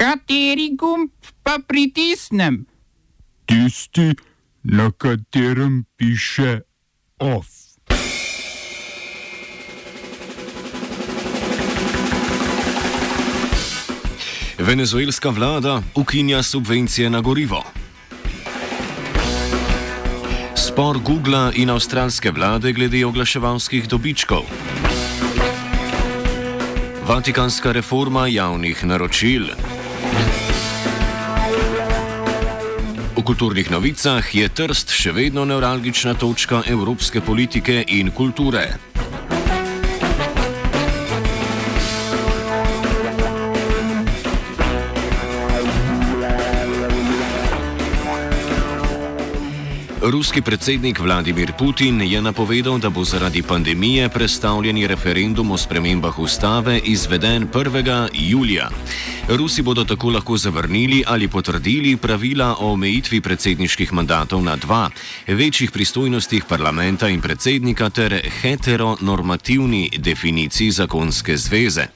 Kateri gumb pa pritisnem? Tisti, na katerem piše OF. Venezuelska vlada ukinja subvencije na gorivo. Spor Google in avstralske vlade glede oglaševalskih dobičkov. Vatikanska reforma javnih naročil. V kulturnih novicah je Trst še vedno neuralgična točka evropske politike in kulture. Ruski predsednik Vladimir Putin je napovedal, da bo zaradi pandemije predstavljeni referendum o spremembah ustave izveden 1. julija. Rusi bodo tako lahko zavrnili ali potrdili pravila o omejitvi predsedniških mandatov na dva, večjih pristojnostih parlamenta in predsednika ter heteronormativni definiciji zakonske zveze.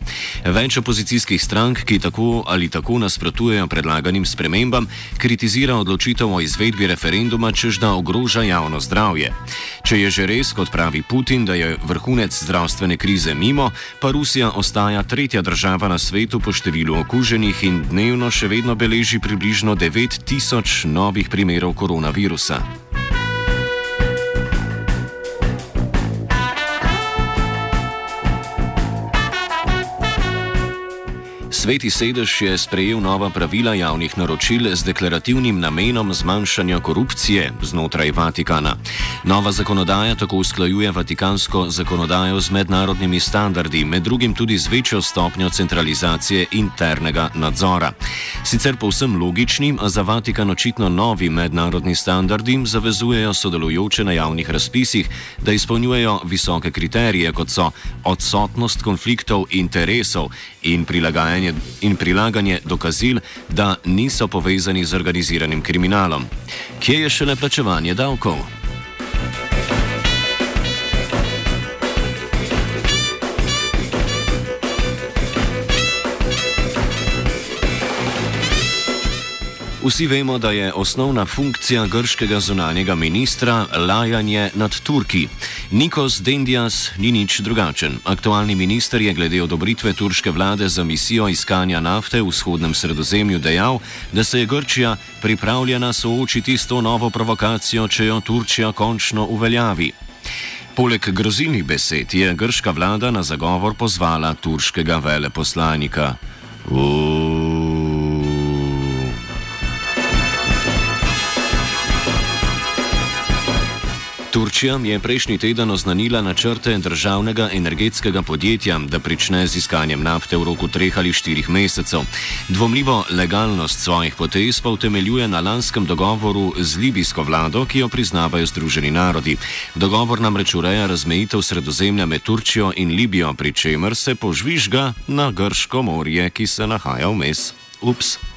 Več opozicijskih strank, ki tako ali tako nasprotujejo predlaganim spremembam, kritizira odločitev o izvedbi referenduma, čež da ogroža javno zdravje. Če je že res, kot pravi Putin, da je vrhunec zdravstvene krize mimo, pa Rusija ostaja tretja država na svetu po številu okuženih in dnevno še vedno beleži približno 9000 novih primerov koronavirusa. Sveti sedež je sprejel nova pravila javnih naročil z deklarativnim namenom zmanjšanja korupcije znotraj Vatikana. Nova zakonodaja tako usklajuje vatikansko zakonodajo z mednarodnimi standardi, med drugim tudi z večjo stopnjo centralizacije internega nadzora. Sicer povsem logični, a za Vatikan očitno novi mednarodni standardi zavezujejo sodelujoče na javnih razpisih, da izpolnjujejo visoke kriterije, kot so odsotnost konfliktov interesov in prilagajanje in prilaganje dokazil, da niso povezani z organiziranim kriminalom. Kje je šele plačevanje davkov? Vsi vemo, da je osnovna funkcija grškega zunanjega ministra lajanje nad Turki. Nikos Dendias ni nič drugačen. Aktualni minister je glede odobritve turške vlade za misijo iskanja nafte v vzhodnem sredozemlju dejal, da se je Grčija pripravljena soočiti s to novo provokacijo, če jo Turčija končno uveljavi. Poleg grozilnih besed je grška vlada na zagovor pozvala turškega veleposlanika. Uuuu. Turčija je prejšnji teden oznanila načrte državnega energetskega podjetja, da prične z iskanjem nafte v roku treh ali štirih mesecev. Dvomljivo legalnost svojih potez pa utemeljuje na lanskem dogovoru z libijsko vlado, ki jo priznavajo Združeni narodi. Dogovor namreč ureja razmejitev sredozemlja med Turčijo in Libijo, pri čemer se požvižga na Grško morje, ki se nahaja vmes. Ups!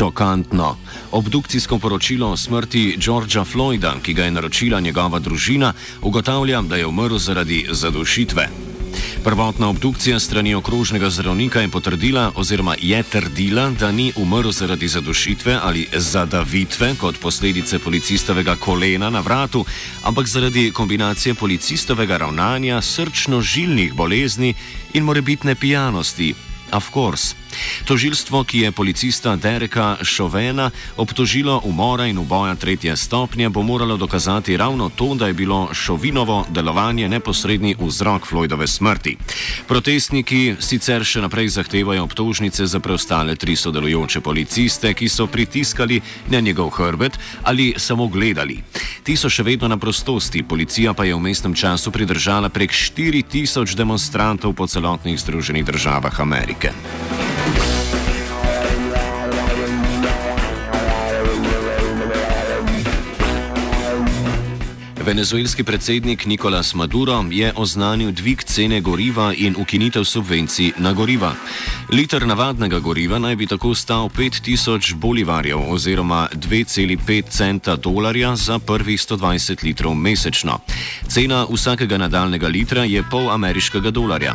Šokantno. Obdukcijsko poročilo o smrti Georgea Floyda, ki ga je naročila njegova družina, ugotavlja, da je umrl zaradi zadušitve. Prvotna obdukcija strani okrožnega zdravnika je potrdila oziroma je trdila, da ni umrl zaradi zadušitve ali zadavitve kot posledice policistovega kolena na vratu, ampak zaradi kombinacije policistovega ravnanja, srčno-žilnih bolezni in morebitne pijanosti. Of course. Tožilstvo, ki je policista Dereka Šovena obtožilo umora in uboja tretje stopnje, bo moralo dokazati ravno to, da je bilo Šovinovo delovanje neposredni vzrok Floydove smrti. Protestniki sicer še naprej zahtevajo obtožnice za preostale tri sodelujoče policiste, ki so pritiskali na njegov hrbet ali samo gledali. Ti so še vedno na prostosti, policija pa je v mestnem času pridržala prek 4000 demonstrantov po celotnih Združenih državah Amerike. Lincoln. Venezuelski predsednik Nicolas Maduro je oznanil dvig cene goriva in ukinitev subvencij na goriva. Liter navadnega goriva naj bi tako stal 5000 bolivarjev oziroma 2,5 centa dolarja za prvih 120 litrov mesečno. Cena vsakega nadaljnega litra je pol ameriškega dolarja.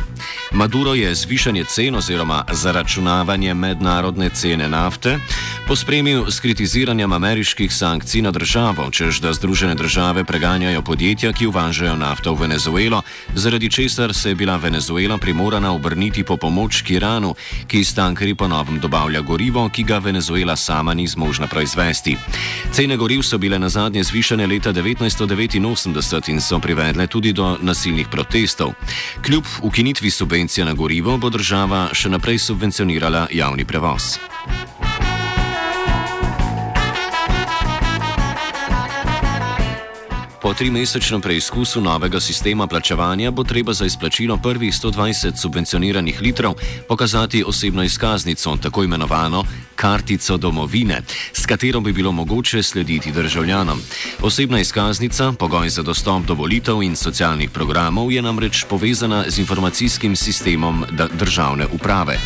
Maduro je zvišanje cen oziroma zaračunavanje mednarodne cene nafte pospremil s kritiziranjem ameriških sankcij na državo, čež da Združene države preganjajo podjetja, ki uvažajo nafto v Venezuelo, zaradi česar se je bila Venezuela primorana obrniti po pomoč k Iranu, ki iz tankeri ponovno dobavlja gorivo, ki ga Venezuela sama ni zmožna proizvesti. Cene goriv so bile na zadnje zvišene leta 1989 in so privedle tudi do nasilnih protestov. Kljub ukinitvi subvencije na gorivo bo država še naprej subvencionirala javni prevoz. Po trimesečnem preizkusu novega sistema plačevanja bo treba za izplačilo prvih 120 subvencioniranih litrov pokazati osebno izkaznico, tako imenovano kartico domovine, s katero bi bilo mogoče slediti državljanom. Osebna izkaznica, pogoj za dostop do volitev in socialnih programov, je namreč povezana z informacijskim sistemom državne uprave.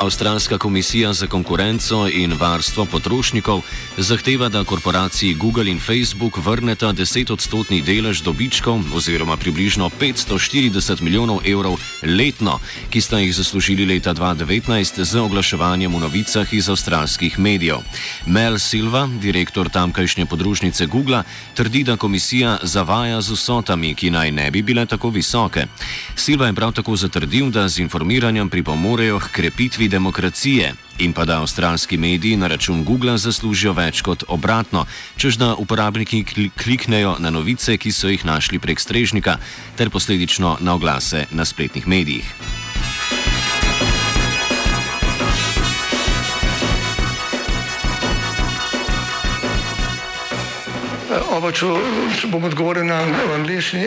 Avstralska komisija za konkurenco in varstvo potrošnikov zahteva, da korporaciji Google in Facebook vrneta 10-odstotni delež dobičkov oziroma približno 540 milijonov evrov letno, ki sta jih zaslužili leta 2019 z oglaševanjem v novicah iz avstralskih medijev. Mel Silva, direktor tamkajšnje podružnice Google, trdi, da komisija zavaja z vsotami, ki naj ne bi bile tako visoke. Silva je prav tako zatrdil, da z informiranjem pripomorejo k krepitvi demokracije in pa da avstralski mediji na račun Google zaslužijo več kot obratno, čež da uporabniki kliknejo na novice, ki so jih našli prek strežnika, ter posledično na oglase na spletnih medijih. Oba, če, če bom odgovoril na angliški.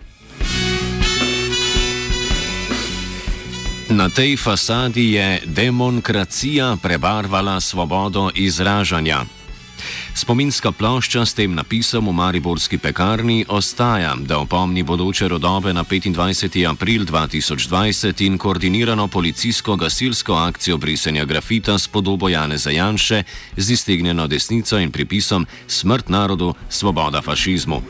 Na tej fasadi je demokracija prebarvala svobodo izražanja. Spominska plošča s tem napisom v Mariborski pekarni ostaja, da opomni bodoče rodove na 25. april 2020 in koordinirano policijsko-gasilsko akcijo brisenja grafita s podobo Jane Zajanše z iztegnjeno desnico in pripisom Smrt narodu, svoboda fašizmu.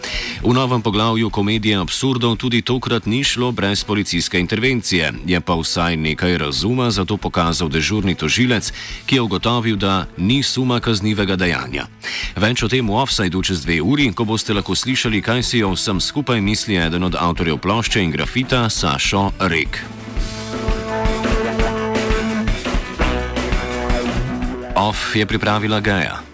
V novem poglavju komedije absurdov tudi tokrat ni šlo brez policijske intervencije, je pa vsaj nekaj razuma za to pokazal dežurni tožilec, ki je ugotovil, da ni suma kaznivega dejanja. Več o tem v offsajdu čez dve uri, ko boste lahko slišali, kaj si o vsem skupaj misli eden od avtorjev plošče in grafita Sašo Rek. Off je pripravila Gaja.